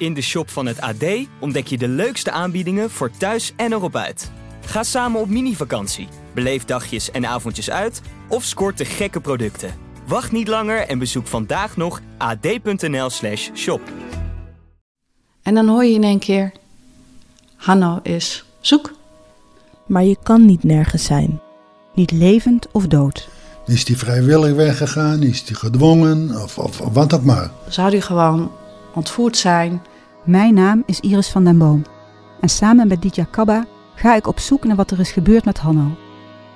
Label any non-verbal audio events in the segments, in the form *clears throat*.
In de shop van het AD ontdek je de leukste aanbiedingen voor thuis en erop uit. Ga samen op mini-vakantie, beleef dagjes en avondjes uit of scoort de gekke producten. Wacht niet langer en bezoek vandaag nog ad.nl/slash shop. En dan hoor je in één keer: Hanno is zoek. Maar je kan niet nergens zijn. Niet levend of dood. Is die vrijwillig weggegaan? Is die gedwongen? Of, of, of wat ook maar. Zou die gewoon ontvoerd zijn? Mijn naam is Iris van den Boom. En samen met Ditya Kabba ga ik op zoek naar wat er is gebeurd met Hanno.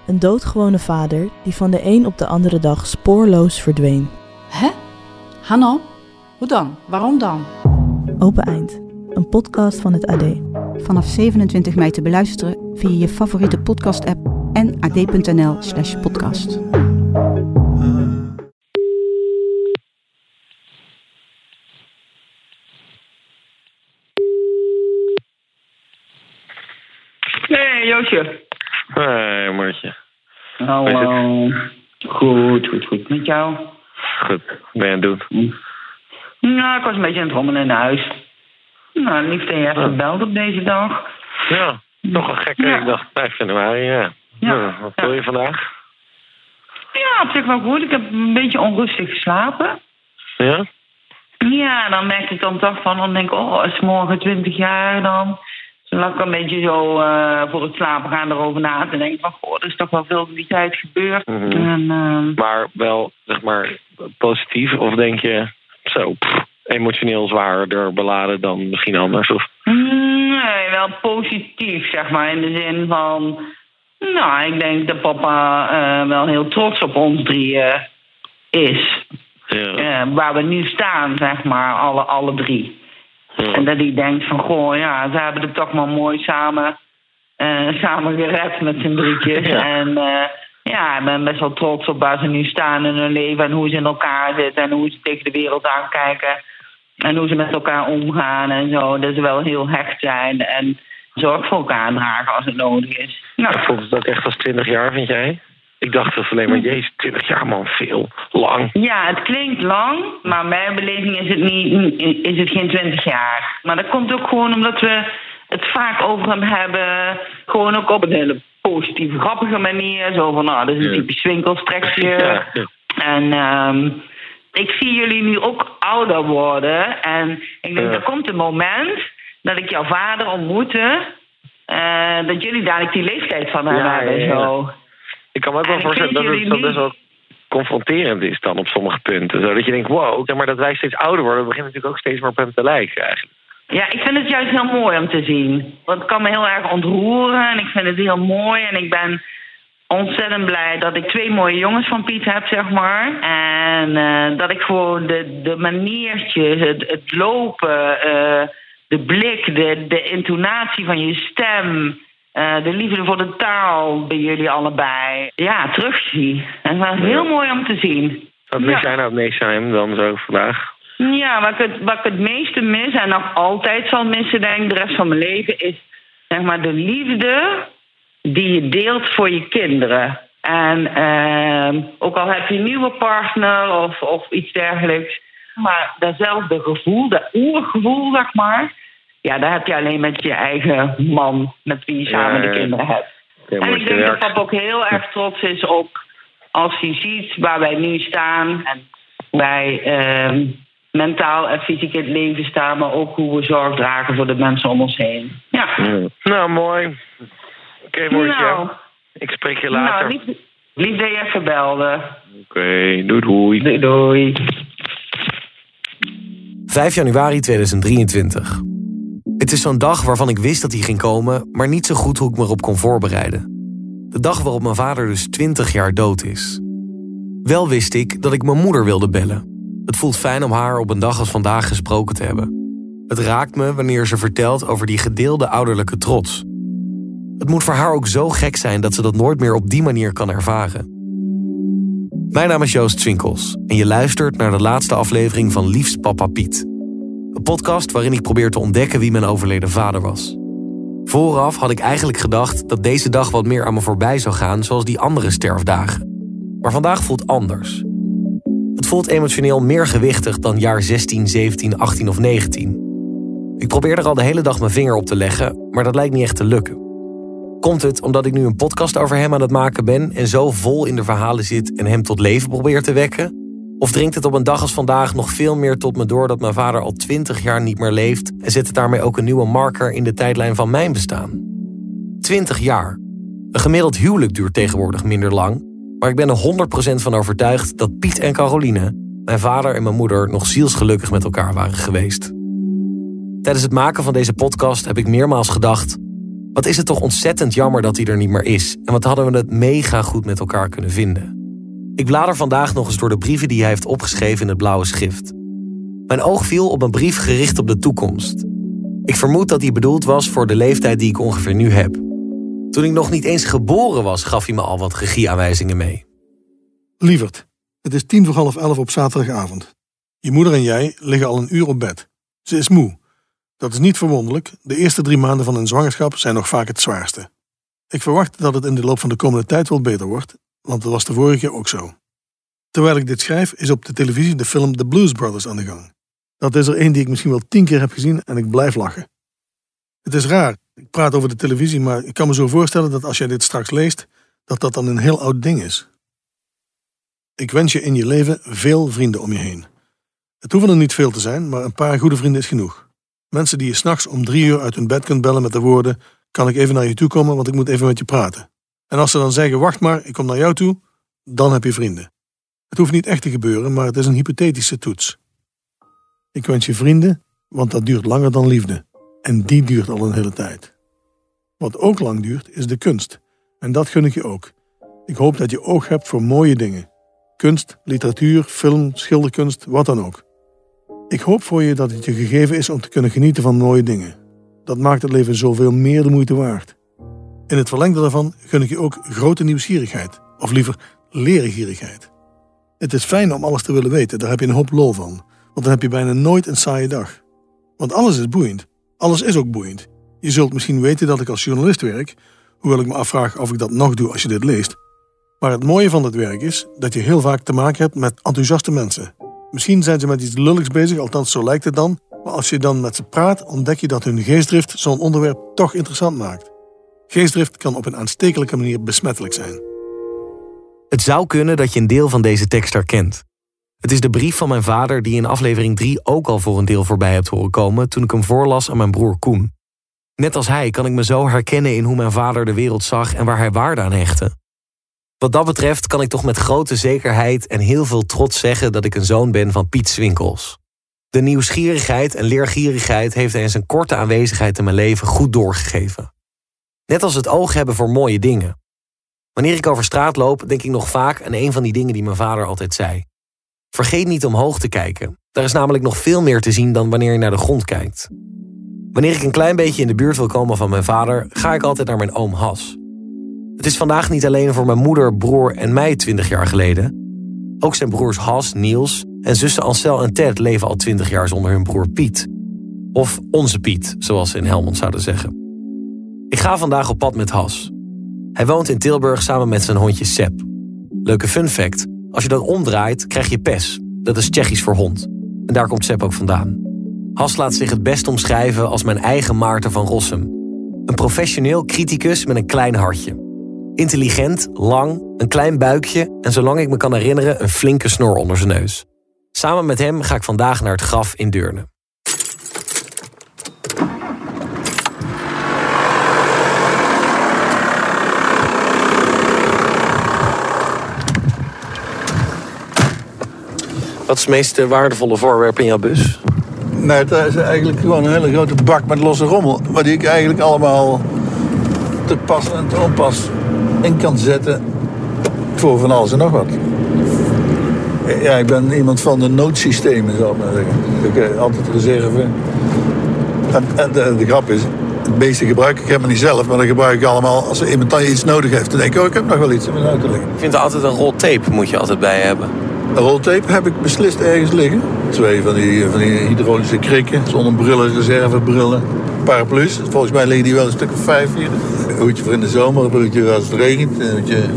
Een doodgewone vader die van de een op de andere dag spoorloos verdween. Hè? Hanno? Hoe dan? Waarom dan? Open Eind, een podcast van het AD. Vanaf 27 mei te beluisteren via je favoriete podcast-app en ad.nl/slash Joosje. Hé, Martje. Hallo. Goed, goed, goed. Met jou? Goed, wat ben je aan het doen? Hm. Nou, ik was een beetje aan het rommelen in huis. Nou, lief dat je hebt gebeld op deze dag. Ja, toch een gekke. Ja. Dacht 5 januari, ja. Ja. Nou, wat wil je vandaag? Ja, op zich wel goed. Ik heb een beetje onrustig geslapen. Ja? Ja, dan merk ik dan toch van, dan denk ik, oh, is morgen 20 jaar dan. Lag ik een beetje zo eh, voor het slapen gaan erover na te denken van, goh, er is toch wel veel in die tijd gebeurd. Mhm. En, ehm, Maar wel, zeg maar, positief? Of denk je, zo, pff, emotioneel zwaarder beladen dan misschien anders? Of, Nee, wel positief, zeg maar. In de zin van. Nou, ik denk dat papa eh, wel heel trots op ons drieën is. ja. Eh, waar we nu staan, zeg maar, alle, alle drie. Ja. En dat hij denkt van, goh, ja, ze hebben het toch maar mooi samen, eh, samen gered met z'n drietjes. Ja. En eh, ja, ik ben best wel trots op waar ze nu staan in hun leven en hoe ze in elkaar zitten en hoe ze tegen de wereld aankijken. En hoe ze met elkaar omgaan en zo. Dat ze wel heel hecht zijn en zorg voor elkaar dragen als het nodig is. Nou, Voelt het ook echt als 20 jaar, vind jij? Ik dacht dat alleen maar, jezus, 20 jaar man, veel, lang. Ja, het klinkt lang, maar mijn beleving is het, niet, is het geen twintig jaar. Maar dat komt ook gewoon omdat we het vaak over hem hebben. Gewoon ook op een hele positieve, grappige manier. Zo van, nou, dat is een typisch winkelstrekje. *laughs* Ja, ja. En ehm, ik zie jullie nu ook ouder worden. En ik denk, Ja. er komt een moment dat ik jouw vader ontmoette. eh, dat jullie dadelijk die leeftijd van hem hebben. Zo. Ik kan me ook wel voorstellen dat het best wel confronterend is dan op sommige punten. Zo dat je denkt, wow, zeg maar dat wij steeds ouder worden, we beginnen natuurlijk ook steeds meer op hem te lijken eigenlijk. Ja, ik vind het juist heel mooi om te zien. Want het kan me heel erg ontroeren en ik vind het heel mooi. En ik ben ontzettend blij dat ik twee mooie jongens van Piet heb, zeg maar. En eh, dat ik gewoon de, de maniertjes, het, het lopen, eh, de blik, de, de intonatie van je stem... eh, de liefde voor de taal bij jullie allebei. Ja, terugzie. En wel heel Ja. mooi om te zien. Wat mis jij nou het meest aan hem dan zo vandaag? Ja, wat ik, het, wat ik het meeste mis en nog altijd zal missen, denk ik, de rest van mijn leven, is zeg maar de liefde die je deelt voor je kinderen. En ehm, ook al heb je een nieuwe partner of, of iets dergelijks, maar datzelfde gevoel, dat oergevoel, zeg maar, ja, dat heb je alleen met je eigen man, met wie je samen ja. de kinderen hebt. Ja, En ik denk dat papa ook heel erg trots is op als hij ziet waar wij nu staan. En wij ehm, mentaal en fysiek in het leven staan, maar ook hoe we zorg dragen voor de mensen om ons heen. Ja. Ja. Nou, mooi. Oké, Moortje. Nou, Ik spreek je later. nou lief, lief dat je even belde. Oké, doei doei. Doei doei. 5 januari 2023. Het is zo'n dag waarvan ik wist dat hij ging komen, maar niet zo goed hoe ik me erop kon voorbereiden. De dag waarop mijn vader dus 20 jaar dood is. Wel wist ik dat ik mijn moeder wilde bellen. Het voelt fijn om haar op een dag als vandaag gesproken te hebben. Het raakt me wanneer ze vertelt over die gedeelde ouderlijke trots. Het moet voor haar ook zo gek zijn dat ze dat nooit meer op die manier kan ervaren. Mijn naam is Joost Swinkels en je luistert naar de laatste aflevering van Liefst Papa Piet. Podcast waarin ik probeer te ontdekken wie mijn overleden vader was. Vooraf had ik eigenlijk gedacht dat deze dag wat meer aan me voorbij zou gaan zoals die andere sterfdagen. Maar vandaag voelt anders. Het voelt emotioneel meer gewichtig dan jaar 16, 17, 18 of 19. Ik probeer er al de hele dag mijn vinger op te leggen, maar dat lijkt niet echt te lukken. Komt het omdat ik nu een podcast over hem aan het maken ben en zo vol in de verhalen zit en hem tot leven probeer te wekken? Of dringt het op een dag als vandaag nog veel meer tot me door dat mijn vader al twintig jaar niet meer leeft en zet het daarmee ook een nieuwe marker in de tijdlijn van mijn bestaan? Twintig jaar. Een gemiddeld huwelijk duurt tegenwoordig minder lang, maar ik ben er 100% van overtuigd dat Piet en Caroline, mijn vader en mijn moeder, nog zielsgelukkig met elkaar waren geweest. Tijdens het maken van deze podcast heb ik meermaals gedacht: wat is het toch ontzettend jammer dat hij er niet meer is en wat hadden we het mega goed met elkaar kunnen vinden. Ik blader vandaag nog eens door de brieven die hij heeft opgeschreven in het blauwe schrift. Mijn oog viel op een brief gericht op de toekomst. Ik vermoed dat die bedoeld was voor de leeftijd die ik ongeveer nu heb. Toen ik nog niet eens geboren was, gaf hij me al wat regieaanwijzingen mee. Lieverd, het is tien voor half elf op zaterdagavond. Je moeder en jij liggen al een uur op bed. Ze is moe. Dat is niet verwonderlijk, de eerste drie maanden van een zwangerschap zijn nog vaak het zwaarste. Ik verwacht dat het in de loop van de komende tijd wel beter wordt, want dat was de vorige keer ook zo. Terwijl ik dit schrijf, is op de televisie de film The Blues Brothers aan de gang. Dat is er één die ik misschien wel tien keer heb gezien en ik blijf lachen. Het is raar, ik praat over de televisie, maar ik kan me zo voorstellen dat als jij dit straks leest, dat dat dan een heel oud ding is. Ik wens je in je leven veel vrienden om je heen. Het hoeven er niet veel te zijn, maar een paar goede vrienden is genoeg. Mensen die je s'nachts om drie uur uit hun bed kunt bellen met de woorden: Kan ik even naar je toe komen, want ik moet even met je praten. En als ze dan zeggen: Wacht maar, ik kom naar jou toe, dan heb je vrienden. Het hoeft niet echt te gebeuren, maar het is een hypothetische toets. Ik wens je vrienden, want dat duurt langer dan liefde. En die duurt al een hele tijd. Wat ook lang duurt, is de kunst. En dat gun ik je ook. Ik hoop dat je oog hebt voor mooie dingen. Kunst, literatuur, film, schilderkunst, wat dan ook. Ik hoop voor je dat het je gegeven is om te kunnen genieten van mooie dingen. Dat maakt het leven zoveel meer de moeite waard. In het verlengde daarvan gun ik je ook grote nieuwsgierigheid, of liever leergierigheid. Het is fijn om alles te willen weten, daar heb je een hoop lol van, want dan heb je bijna nooit een saaie dag. Want alles is boeiend, alles is ook boeiend. Je zult misschien weten dat ik als journalist werk, hoewel ik me afvraag of ik dat nog doe als je dit leest. Maar het mooie van dit werk is dat je heel vaak te maken hebt met enthousiaste mensen. Misschien zijn ze met iets lulligs bezig, althans zo lijkt het dan. Maar als je dan met ze praat, ontdek je dat hun geestdrift zo'n onderwerp toch interessant maakt. Geestdrift kan op een aanstekelijke manier besmettelijk zijn. Het zou kunnen dat je een deel van deze tekst herkent. Het is de brief van mijn vader die in aflevering 3 ook al voor een deel voorbij hebt horen komen toen ik hem voorlas aan mijn broer Koen. Net als hij kan ik me zo herkennen in hoe mijn vader de wereld zag en waar hij waarde aan hechtte. Wat dat betreft kan ik toch met grote zekerheid en heel veel trots zeggen dat ik een zoon ben van Piet Swinkels. De nieuwsgierigheid en leergierigheid heeft hij in zijn korte aanwezigheid in mijn leven goed doorgegeven. Net als het oog hebben voor mooie dingen. Wanneer ik over straat loop, denk ik nog vaak aan een van die dingen die mijn vader altijd zei. Vergeet niet omhoog te kijken. Daar is namelijk nog veel meer te zien dan wanneer je naar de grond kijkt. Wanneer ik een klein beetje in de buurt wil komen van mijn vader, ga ik altijd naar mijn oom Has. Het is vandaag niet alleen voor mijn moeder, broer en mij 20 jaar geleden. Ook zijn broers Has, Niels en zussen Ansel en Ted leven al 20 jaar zonder hun broer Piet. Of onze Piet, zoals ze in Helmond zouden zeggen. Ik ga vandaag op pad met Has. Hij woont in Tilburg samen met zijn hondje Sep. Leuke fun fact: als je dat omdraait, krijg je pes. Dat is Tsjechisch voor hond. En daar komt Sep ook vandaan. Has laat zich het best omschrijven als mijn eigen Maarten van Rossum. Een professioneel criticus met een klein hartje. Intelligent, lang, een klein buikje en zolang ik me kan herinneren een flinke snor onder zijn neus. Samen met hem ga ik vandaag naar het graf in Deurne. Wat is het meest eh, waardevolle voorwerp in jouw bus? Nee, het is eigenlijk gewoon een hele grote bak met losse rommel. Waar die ik eigenlijk allemaal te pas en te onpas in kan zetten voor van alles en nog wat. Ja, ik ben iemand van de noodsystemen, zal ik maar zeggen. Ik heb altijd reserve. En, en de, de, grap is, het meeste gebruik ik helemaal niet zelf, maar dan gebruik ik allemaal als er iemand dan iets nodig heeft. Dan denk ik, oh, ik heb nog wel iets in mijn auto liggen. Ik vind er altijd een rol tape moet je altijd bij hebben. Een roltape heb ik beslist ergens liggen. Twee van die, van die hydraulische krikken, zonnebrillen, reservebrillen. Paraplu's, volgens mij liggen die wel een stuk of vijf hier. Een hoedje voor in de zomer, een hoedje als het regent. Een hoedje... *clears throat*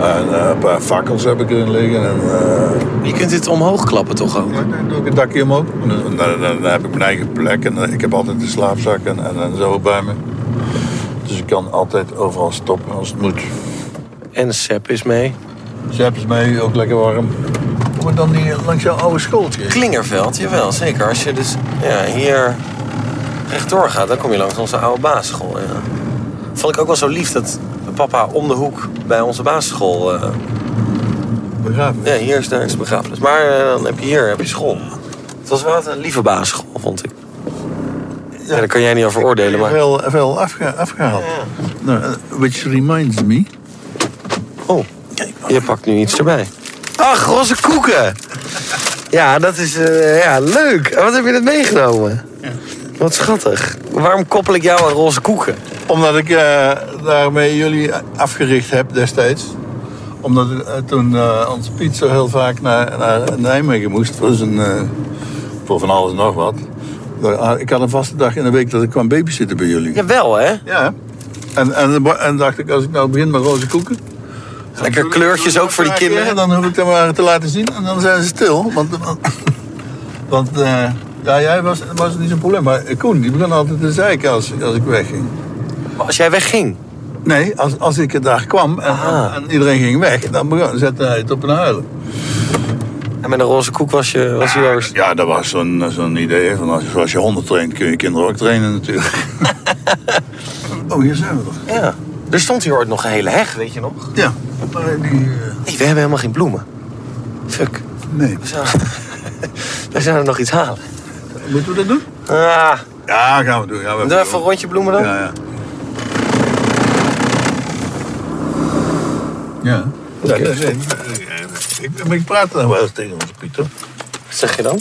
En eh, een paar fakkels heb ik erin liggen. En, eh, Je kunt dit omhoog klappen toch ook? ja, dan doe ik het dakje omhoog. Dan, dan, dan- heb ik mijn eigen plek. En eh, ik heb altijd een slaapzak en, en, en zo bij me. Dus ik kan altijd overal stoppen als het moet. En Sepp is mee. Zep is mee, ook lekker warm. Kom ik dan niet langs jouw oude schooltje? Klingerveld, jawel, zeker. Als je dus ja, hier rechtdoor gaat, dan kom je langs onze oude basisschool. Ja. Vond ik ook wel zo lief dat papa om de hoek bij onze basisschool... eh, Begraven. ja, hier is de is begrafenis. Maar eh, dan heb je hier heb je school. Het was wel een lieve basisschool, vond ik. Ja, daar kan jij niet over oordelen, maar... Veel, veel afge, afgehaald. Nou, eh, which reminds me. Oh, je pakt nu iets erbij. Ach, roze koeken! Ja, dat is eh, ja, leuk. Wat heb je net meegenomen? Wat schattig. Waarom koppel ik jou aan roze koeken? Omdat ik eh, daarmee jullie afgericht heb destijds. Omdat eh, toen eh ons Piet zo heel vaak naar, naar Nijmegen moest voor, zijn, eh, voor van alles en nog wat. Ah, Ik had een vaste dag in de week dat ik kwam babysitten bij jullie. Jawel, hè? Ja. En, en, en dacht ik, als ik nou begin met roze koeken... Lekker kleurtjes ook voor die kinderen. Dan hoef ik dat maar te laten zien en dan zijn ze stil. Want, *laughs* want eh, ja, jij was, was niet zo'n probleem. Maar Koen, die begon altijd te zeiken als, als ik wegging. Maar als jij wegging? Nee, als, als ik daar kwam en, en, en iedereen ging weg, dan begon, zette hij het op een huilen. En met een roze koek was je, was je joost. Ja, dat was zo'n zo'n idee. Van als, je- als je honden traint, kun je kinderen ook trainen natuurlijk. *laughs* oh, hier zijn we toch? Ja. Er stond hier ooit nog een hele heg, weet je nog? Ja, maar die... eh, Nee, we hebben helemaal geen bloemen. Fuck. nee. We zouden, *laughs* we zouden nog iets halen. Moeten we dat doen? Ah, Ja, gaan we doen. Gaan we doe even een rondje bloemen dan. Ja, ja. Ja. ja dat is het. ik, ik praat er nog wel eens tegen onze Pieter. Wat zeg je dan?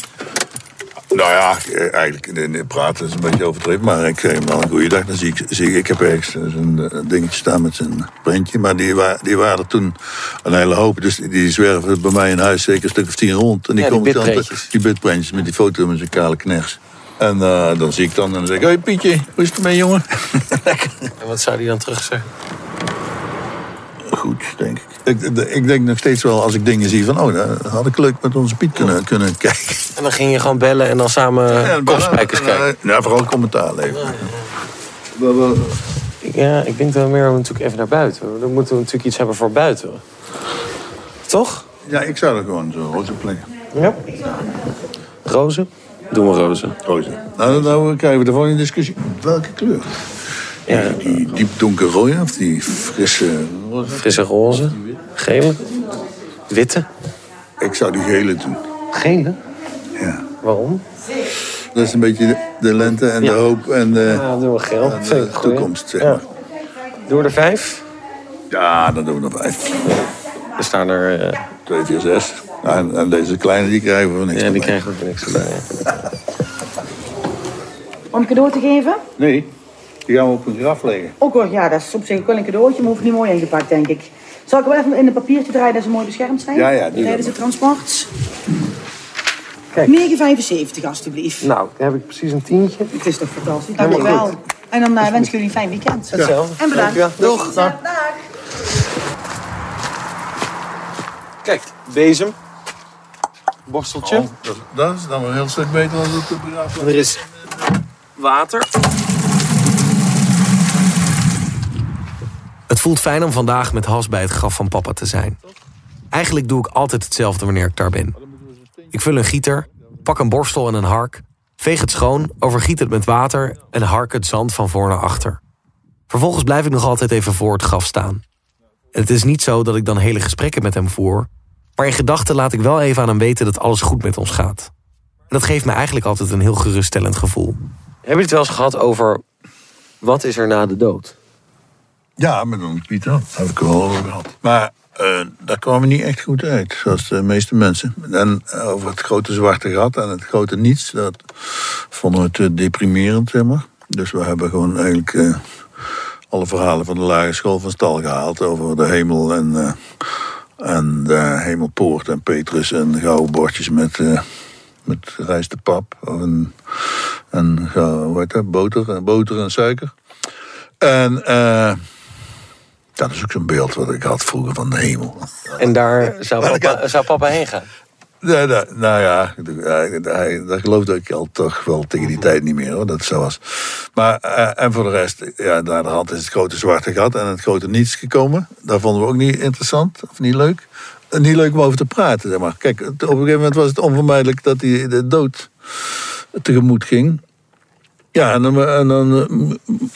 Nou ja, eh, eigenlijk praten is een beetje overdreven, maar ik zeg hem wel een goede dag. Dan zie ik, zie ik, ik heb ergens eh, dingetje staan met zijn printje, maar die, wa- die waren er toen een hele hoop. Dus die, die zwerven bij mij in huis zeker een stuk of tien rond. En die Ja, die komen dan- bitprentjes. Die met die foto met zijn kale kners. En eh, dan zie ik dan en dan zeg ik, hoi Pietje, hoe is het ermee jongen? *laughs* En wat zou die dan terug zeggen? Goed, denk ik. ik. Ik denk nog steeds wel als ik dingen zie van, oh, dat had ik leuk met onze Piet kunnen, kunnen kijken. En dan ging je gewoon bellen en dan samen Ja, kopspijkers kijken. Ja, vooral commentaar leveren. Wel, Ik- Ja, ik denk wel meer natuurlijk even naar buiten. Dan moeten we natuurlijk iets hebben voor buiten. Toch? Ja, ik zou er gewoon zo roze plekken. Ja. Rozen? Doen we rozen. Roze. Nou, nou krijgen we de volgende discussie. Welke kleur? Ja, Die diep donkerrode of die frisse roze? frisse roze. Gele. Witte. Ik zou die gele doen. Gele? Ja. Waarom? Dat is een beetje de, de lente en Ja. de hoop en de, Ja, doen we geel. en de toekomst, zeg Ja. maar. Doen we er vijf? Ja, dan doen we er vijf. Er staan er... eh, Twee, vier, zes. En, en deze kleine die krijgen we voor niks ja, die krijgen we voor niks erbij. *laughs* Om een cadeau te geven? Nee, die gaan we op een graf leggen. Ook hoor, ja, dat is op zich wel een cadeautje, maar hoeft niet mooi ingepakt, denk ik. Zal ik wel even in een papiertje draaien dat ze mooi beschermd zijn? Ja, ja, Tijdens het transport. Kijk. 9,75 alstublieft. Nou, dan heb ik precies een tientje. Het is toch fantastisch. Dankjewel. En dan eh, wens ik jullie een fijn weekend. Hetzelfde. En bedankt. Dankjewel. Doeg. Dag. Kijk, bezem. Borsteltje. Oh, dat, dat is dan wel een heel stuk beter dan op de begraafplaats. Er is water. Het voelt fijn om vandaag met Has bij het graf van papa te zijn. Eigenlijk doe ik altijd hetzelfde wanneer ik daar ben. Ik vul een gieter, pak een borstel en een hark, veeg het schoon, overgiet het met water en hark het zand van voor naar achter. Vervolgens blijf ik nog altijd even voor het graf staan. Het is niet zo dat ik dan hele gesprekken met hem voer, maar in gedachten laat ik wel even aan hem weten dat alles goed met ons gaat. En dat geeft me eigenlijk altijd een heel geruststellend gevoel. Heb je het wel eens gehad over wat is er na de dood? Ja, met ons Pieter. Daar heb ik wel over gehad. Maar eh, daar kwamen we niet echt goed uit, zoals de meeste mensen. En eh, over het grote zwarte gat en het grote niets, dat vonden we te deprimerend, zeg maar. Dus we hebben gewoon eigenlijk eh, alle verhalen van de lagere school van stal gehaald over de hemel en, eh, en de hemelpoort en Petrus en gouden bordjes met, met rijst de pap en, gauw- hoe dat, boter, boter en suiker. En eh, Dat is ook zo'n beeld wat ik had vroeger van de hemel. En daar zou papa, zou papa heen gaan? Ja, nou, nou ja, dat geloofde ik al toch wel tegen die tijd niet meer hoor, dat het zo was. Maar, eh, en voor de rest, ja, naar de hand is het grote zwarte gat en het grote niets gekomen. Dat vonden we ook niet interessant of niet leuk. En niet leuk om over te praten, zeg maar. Kijk, op een gegeven moment was het onvermijdelijk dat hij de dood tegemoet ging. Ja, en dan, en dan eh,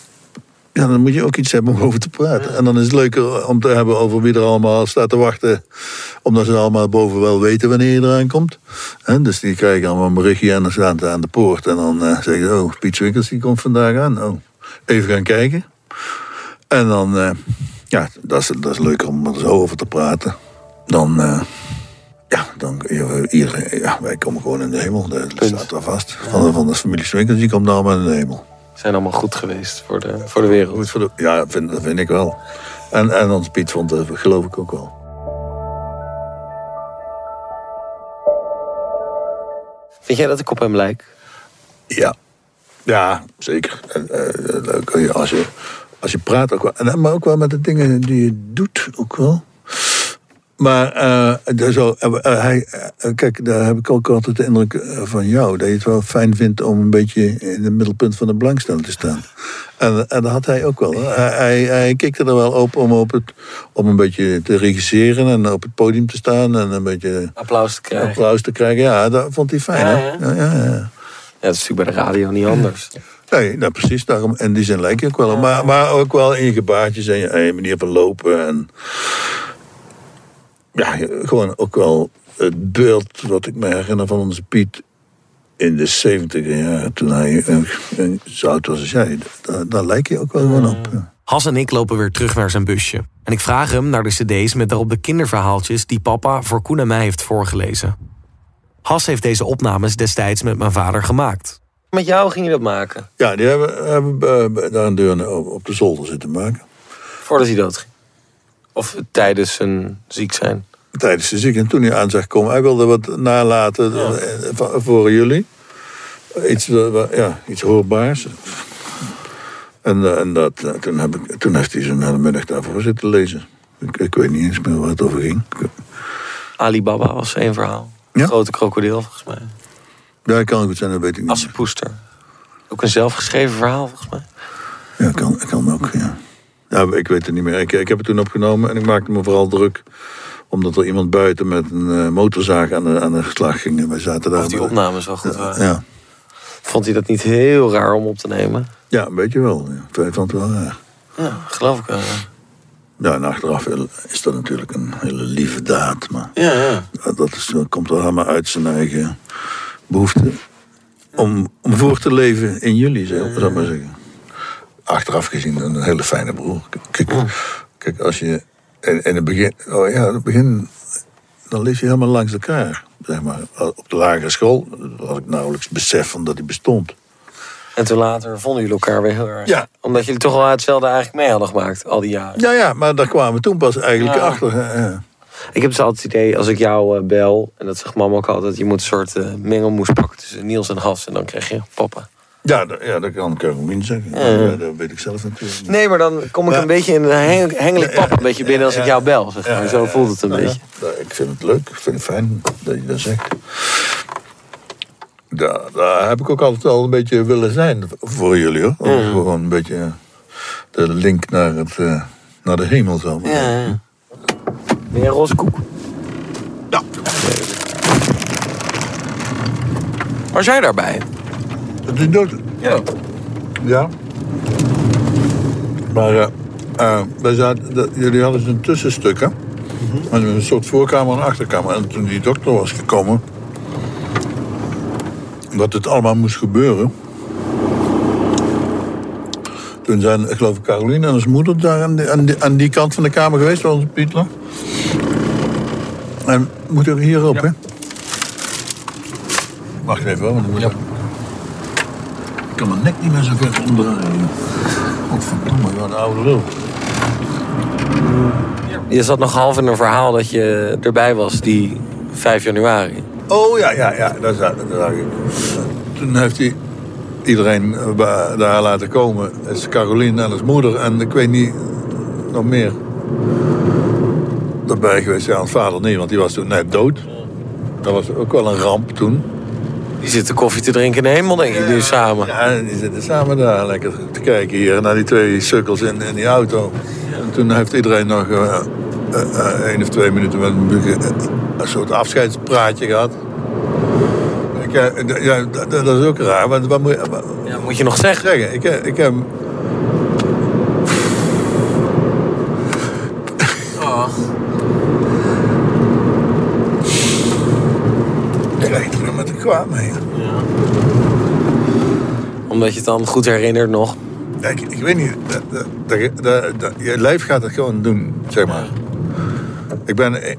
ja, dan moet je ook iets hebben om over te praten. En dan is het leuker om te hebben over wie er allemaal staat te wachten. Omdat ze allemaal boven wel weten wanneer je eraan komt. En dus die krijgen allemaal een berichtje en dan staan ze aan de poort. En dan uh, zeggen ze, oh, Piet Winkels die komt vandaag aan. Oh, even gaan kijken. En dan, uh, ja, dat is, dat is leuker om er zo over te praten. Dan, uh, ja, dan iedereen, ja, wij komen gewoon in de hemel. Dat staat er vast. Van, de, van de familie Swinkels, die komt allemaal in de hemel zijn allemaal goed geweest voor de, voor de wereld. Goed voor de, ja, vind, dat vind ik wel. En, en ons Piet vond dat geloof ik ook wel. Vind jij dat ik op hem lijk? Ja, ja zeker. En, uh, als, je, als je praat ook wel. En, maar ook wel met de dingen die je doet ook wel. Maar uh, zo, uh, hij, uh, kijk, daar heb ik ook altijd de indruk van jou. Dat je het wel fijn vindt om een beetje in het middelpunt van de belangstelling te staan. En, en dat had hij ook wel. Hij, hij, hij kikte er wel op om, op het, om een beetje te regisseren en op het podium te staan. En een beetje applaus te krijgen. Applaus te krijgen, ja, dat vond hij fijn. Ja, hè? ja. Ja, ja, ja. Dat is natuurlijk bij de radio niet anders. Nee, nou precies. Daarom, en die zijn lijk je ook wel. Maar, maar ook wel in je gebaartjes en je, en je manier van lopen. En, ja, gewoon ook wel het beeld wat ik me herinner van onze Piet in de 70 jaar, toen hij zo oud was als jij. Daar, daar lijk je ook wel gewoon op. Ja. Has en ik lopen weer terug naar zijn busje. En ik vraag hem naar de cd's met daarop de kinderverhaaltjes... die papa voor Koen en mij heeft voorgelezen. Has heeft deze opnames destijds met mijn vader gemaakt. Met jou ging je dat maken? Ja, die hebben, hebben uh, daar een deur op de zolder zitten maken. Voordat hij dood ging? Of tijdens zijn ziek zijn? Tijdens zijn ziek. En toen hij aan zag komen, hij wilde wat nalaten ja. voor jullie. Iets, ja, iets hoorbaars. En, en dat, toen, heb ik, toen heeft hij zo'n hele middag daarvoor zitten lezen. Ik, ik, weet niet eens meer waar het over ging. Alibaba was één verhaal. Ja? Grote krokodil, volgens mij. Ja, kan goed zijn, dat weet ik niet. Assepoester. Ook een zelfgeschreven verhaal, volgens mij. Ja, kan, kan ook, ja. Ja, ik weet het niet meer. Ik, ik heb het toen opgenomen en ik maakte me vooral druk. Omdat er iemand buiten met een uh, motorzaag aan de, aan de slag ging. En wij zaten daar. Of die opnames wel goed waren. Ja. Vond hij dat niet heel raar om op te nemen? Ja, een beetje wel. Ja. Ik vond het wel raar. Ja, geloof ik wel. Ja, en achteraf is dat natuurlijk een hele lieve daad. Maar ja, ja. dat, is, dat komt wel helemaal uit zijn eigen behoefte. Om, om voor te leven in jullie, zou ik maar zeggen achteraf gezien een hele fijne broer. Kijk, kijk als je in, in het begin, oh ja, in het begin, dan lees je helemaal langs elkaar. Zeg maar. Op de lagere school had ik nauwelijks besef van dat hij bestond. En toen later vonden jullie elkaar weer heel erg. Ja. Omdat jullie toch wel hetzelfde eigenlijk mee hadden gemaakt, al die jaren. Ja, ja, maar daar kwamen we toen pas eigenlijk ja. achter. Ja. Ik heb dus altijd het idee, als ik jou uh, bel, en dat zegt mama ook altijd, je moet een soort uh, mengelmoes pakken tussen Niels en Has, en dan krijg je papa. Ja, dat, ja, dat kan Caroline zeggen. Ja. Dat weet ik zelf natuurlijk niet. Nee, maar dan kom ik ja. een beetje in een heng pap een beetje binnen als ik jou bel. Zeg maar. Zo voelt het een beetje. ik vind het leuk. Ik vind het fijn dat je dat zegt. Daar, daar heb ik ook altijd al een beetje willen zijn voor jullie hoor. Gewoon een beetje de link naar, het, uh, naar de hemel zo. Ja, ja. Ben je een roze koek? Ja. Was jij daarbij? Dat is dood. Ja. Ja. Maar uh, uh, wij zaten, de, jullie hadden een tussenstuk, hè? Mm -hmm. Een soort voorkamer en achterkamer. En toen die dokter was gekomen... dat het allemaal moest gebeuren... Toen zijn, ik geloof Caroline en zijn moeder daar aan die, aan, die, aan die kant van de kamer geweest, waar onze Piet lag. En moet er hierop, ja. hè? Wacht even, hoor, want dan moet ja. Ik kan mijn nek niet meer zo ver omdraaien. Godverdomme, wat een oude lul. Je zat nog half in een verhaal dat je erbij was die 5 januari. Oh ja, ja, ja, dat zag, dat ik. Toen heeft hij iedereen daar laten komen. Is Caroline en als moeder en ik weet niet nog meer. erbij geweest. Ja, ons vader niet, want die was toen net dood. Dat was ook wel een ramp toen. Die zitten koffie te drinken in de hemel, denk ik, nu samen. Ja, die zitten samen daar lekker te kijken hier naar die twee sukkels in, in die auto. En toen heeft iedereen nog eh, eh, eh, één of twee minuten met een, soort afscheidspraatje gehad. Eh, ja, dat, is ook raar, want wat moet, je- wat- Ja, moet je nog zeggen? Ik, ik heb... Ik rijd er met een kwaad mee. Omdat je het dan goed herinnert nog. Ja, ik, ik weet niet, dat- je lijf gaat het gewoon doen, zeg maar. Ik ben,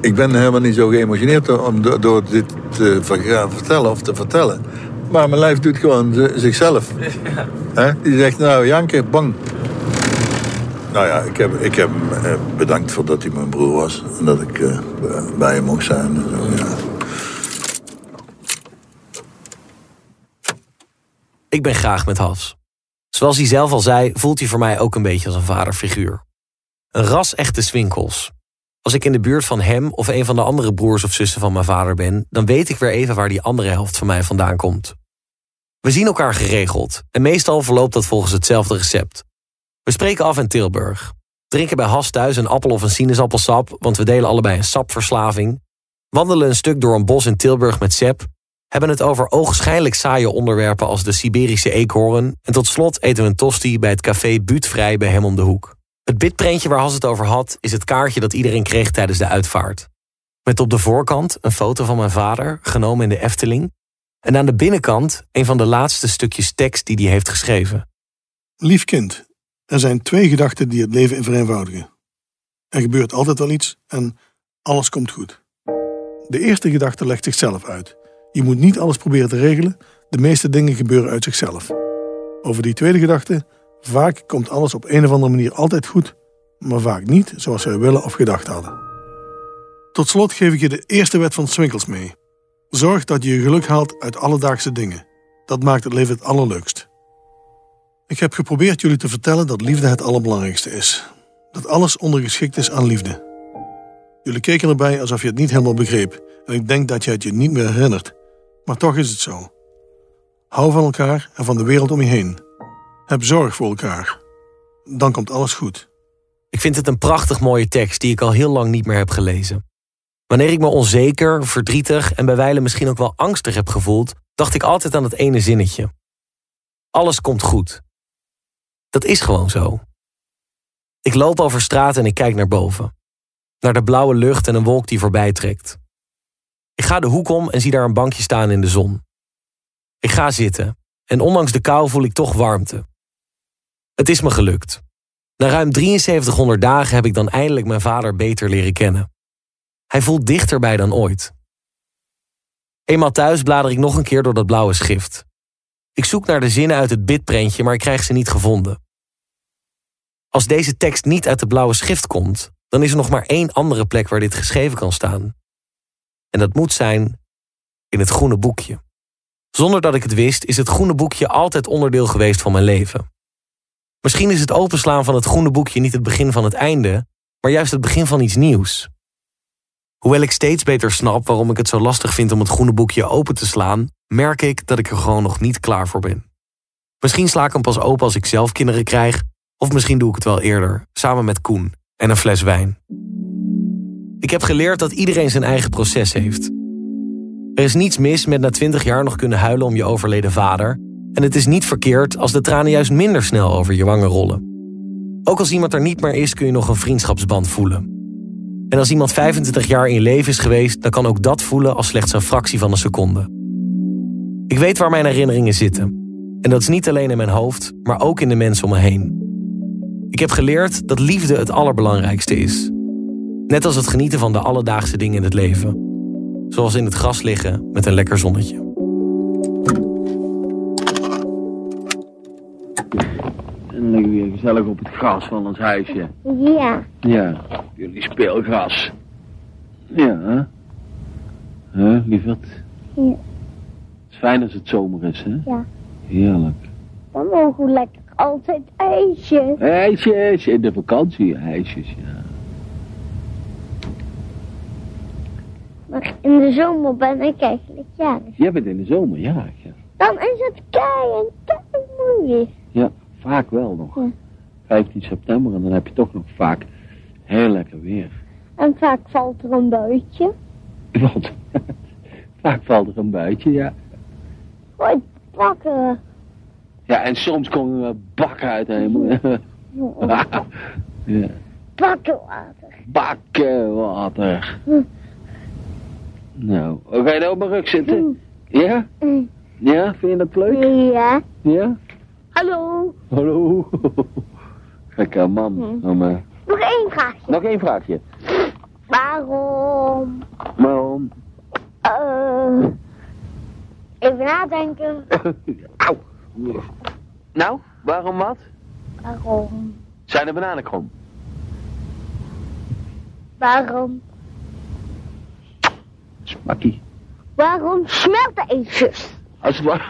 ik ben helemaal niet zo geëmotioneerd om do- door dit te vertellen of te vertellen. Maar mijn lijf doet gewoon zichzelf. *laughs* Hè? Die zegt, nou, Janke, bang. Nou ja, ik heb, ik heb hem eh, bedankt voor dat hij mijn broer was. En dat ik eh, bij hem mocht zijn. En zo, ja. Ik ben graag met Has. Zoals hij zelf al zei, voelt hij voor mij ook een beetje als een vaderfiguur. Een ras-echte swinkels. Als ik in de buurt van hem of een van de andere broers of zussen van mijn vader ben, dan weet ik weer even waar die andere helft van mij vandaan komt. We zien elkaar geregeld en meestal verloopt dat volgens hetzelfde recept. We spreken af in Tilburg. Drinken bij Has thuis een appel of een sinaasappelsap, want we delen allebei een sapverslaving. Wandelen een stuk door een bos in Tilburg met Sepp hebben het over ogenschijnlijk saaie onderwerpen als de Siberische eekhoorn. En tot slot eten we een tosti bij het café Buutvrij bij hem om de hoek. Het bitprentje waar Has het over had, is het kaartje dat iedereen kreeg tijdens de uitvaart. Met op de voorkant een foto van mijn vader, genomen in de Efteling. En aan de binnenkant een van de laatste stukjes tekst die hij heeft geschreven. Lief kind, er zijn twee gedachten die het leven in vereenvoudigen. Er gebeurt altijd wel iets en alles komt goed. De eerste gedachte legt zichzelf uit. Je moet niet alles proberen te regelen, de meeste dingen gebeuren uit zichzelf. Over die tweede gedachte, vaak komt alles op een of andere manier altijd goed, maar vaak niet zoals wij willen of gedacht hadden. Tot slot geef ik je de eerste wet van Swinkels mee. Zorg dat je je geluk haalt uit alledaagse dingen. Dat maakt het leven het allerleukst. Ik heb geprobeerd jullie te vertellen dat liefde het allerbelangrijkste is. Dat alles ondergeschikt is aan liefde. Jullie keken erbij alsof je het niet helemaal begreep en ik denk dat je het je niet meer herinnert. Maar toch is het zo. Hou van elkaar en van de wereld om je heen. Heb zorg voor elkaar. Dan komt alles goed. Ik vind het een prachtig mooie tekst die ik al heel lang niet meer heb gelezen. Wanneer ik me onzeker, verdrietig en bij wijlen misschien ook wel angstig heb gevoeld, dacht ik altijd aan het ene zinnetje. Alles komt goed. Dat is gewoon zo. Ik loop over straat en ik kijk naar boven. Naar de blauwe lucht en een wolk die voorbij trekt. Ik ga de hoek om en zie daar een bankje staan in de zon. Ik ga zitten en ondanks de kou voel ik toch warmte. Het is me gelukt. Na ruim 7300 dagen heb ik dan eindelijk mijn vader beter leren kennen. Hij voelt dichterbij dan ooit. Eenmaal thuis blader ik nog een keer door dat blauwe schrift. Ik zoek naar de zinnen uit het bitprentje, maar ik krijg ze niet gevonden. Als deze tekst niet uit de blauwe schrift komt, dan is er nog maar één andere plek waar dit geschreven kan staan. En dat moet zijn in het groene boekje. Zonder dat ik het wist, is het groene boekje altijd onderdeel geweest van mijn leven. Misschien is het openslaan van het groene boekje niet het begin van het einde, maar juist het begin van iets nieuws. Hoewel ik steeds beter snap waarom ik het zo lastig vind om het groene boekje open te slaan, merk ik dat ik er gewoon nog niet klaar voor ben. Misschien sla ik hem pas open als ik zelf kinderen krijg, of misschien doe ik het wel eerder, samen met Koen en een fles wijn. Ik heb geleerd dat iedereen zijn eigen proces heeft. Er is niets mis met na twintig jaar nog kunnen huilen om je overleden vader, en het is niet verkeerd als de tranen juist minder snel over je wangen rollen. Ook als iemand er niet meer is, kun je nog een vriendschapsband voelen. En als iemand 25 jaar in je leven is geweest, dan kan ook dat voelen als slechts een fractie van een seconde. Ik weet waar mijn herinneringen zitten. En dat is niet alleen in mijn hoofd, maar ook in de mensen om me heen. Ik heb geleerd dat liefde het allerbelangrijkste is. Net als het genieten van de alledaagse dingen in het leven. Zoals in het gras liggen met een lekker zonnetje. En dan liggen we weer gezellig op het gras van ons huisje. Ja. Ja, jullie speelgras. Ja, hè? Hè, lieverd? Ja. Het is fijn als het zomer is, hè? Ja. Heerlijk. Dan mogen we lekker altijd ijsjes. IJsjes, in de vakantie, ijsjes, ja. Maar in de zomer ben ik eigenlijk jarig. Jij bent in de zomer jarig, ja. Dan is het kei en moeilijk. Ja, vaak wel nog. Ja. 15 september en dan heb je toch nog vaak heel lekker weer. En vaak valt er een buitje. Want *laughs* vaak valt er een buitje, ja. Goed pakken. Ja, en soms komen er bakken uit de hemel. ja. *laughs* Pakken water. Nou, ga je nou op mijn rug zitten? Ja? Ja, vind je dat leuk? Ja. Ja? Hallo. Hallo. Gekke man. Oh, maar... Nog één vraagje. Nog één vraagje. Waarom? Waarom? Eh. even nadenken. *coughs* Auw. Nou, waarom wat? Waarom? Zijn de bananen krom? Waarom? Smakkie. Waarom smelten ijsjes? Als het warm...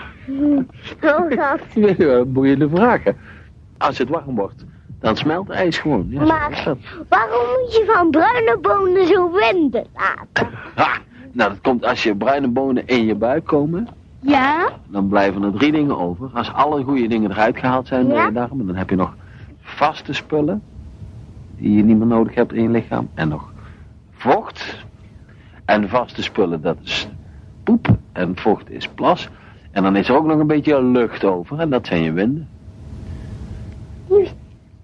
Hoe dat? Nee, wat boeiende vragen. Als het warm wordt, dan smelt ijs gewoon. Ja, Maar waarom moet je van bruine bonen zo winden laten? *laughs* Ha! Nou, dat komt als je bruine bonen in je buik komen. Ja? Dan blijven er drie dingen over. Als alle goede dingen eruit gehaald zijn door Ja. je darmen, dan heb je nog vaste spullen die je niet meer nodig hebt in je lichaam. En nog. En vaste spullen, dat is poep. En vocht is plas. En dan is er ook nog een beetje lucht over. En dat zijn je winden.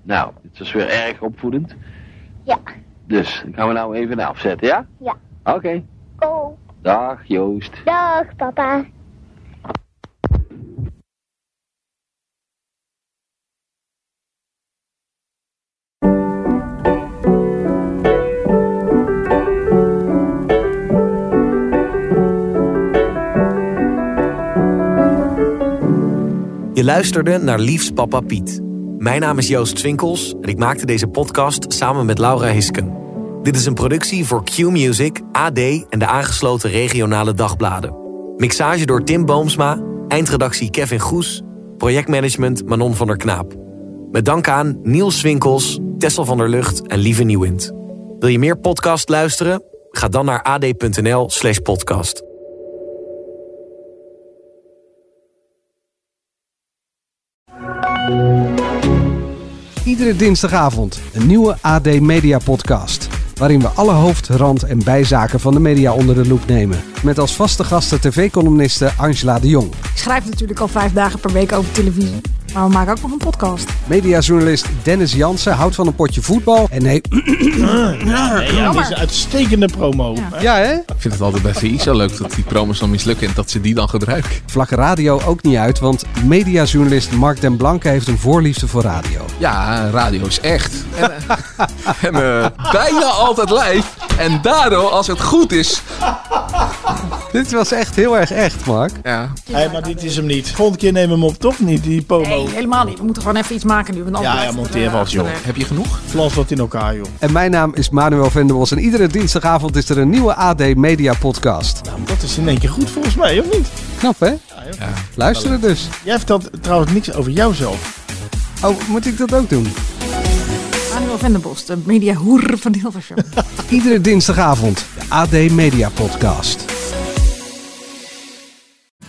Nou, dit is weer erg opvoedend. Ja. Dus, dan gaan we nou even afzetten, ja? Ja. Oké. Oh, Dag, Joost. dag papa. Luisterde naar Liefs Papa Piet. Mijn naam is Joost Swinkels en ik maakte deze podcast samen met Laura Hisken. Dit is een productie voor Q-Music, AD en de aangesloten regionale dagbladen. Mixage door Tim Boomsma, eindredactie Kevin Goes, projectmanagement Manon van der Knaap. Met dank aan Niels Swinkels, Tessel van der Lucht en Lieve Nieuwind. Wil je meer podcast luisteren? Ga dan naar ad.nl Iedere dinsdagavond een nieuwe AD Media Podcast. Waarin we alle hoofd, rand en bijzaken van de media onder de loep nemen. Met als vaste gasten tv-columniste Angela de Jong. Ik schrijf natuurlijk al vijf dagen per week over televisie. Maar we maken ook nog een podcast. Mediajournalist Dennis Jansen houdt van een potje voetbal. En nee, *clears throat* Ja, ja, is een uitstekende promo. ja hè? Ik vind het altijd bij VI zo leuk dat die promos dan mislukken en dat ze die dan gebruiken. Vlak radio ook niet uit, want mediajournalist Mark den Blanke heeft een voorliefde voor radio. Ja, radio is echt. En, eh, *laughs* en eh, bijna altijd live. En daardoor, als het goed is... *laughs* Dit was echt heel erg echt, Mark. Ja. Hey, maar dit is hem niet. Volgende keer nemen we hem op, toch niet, die promo? Nee, helemaal niet. We moeten gewoon even iets maken nu. Want Ja, ja, monteer eh, wat, joh. achterweg. Heb je genoeg? Flans wat in elkaar, joh. En mijn naam is Manuel Venderbos en iedere dinsdagavond is er een nieuwe AD Media Podcast. Nou, dat is in één keer goed volgens mij, of niet? Knap hè? Ja. Luisteren dus. Jij vertelt trouwens niks over jouzelf. Oh, moet ik dat ook doen? Manuel Venderbos, de mediahoer van Hilversum. *laughs* Iedere dinsdagavond de AD Media Podcast.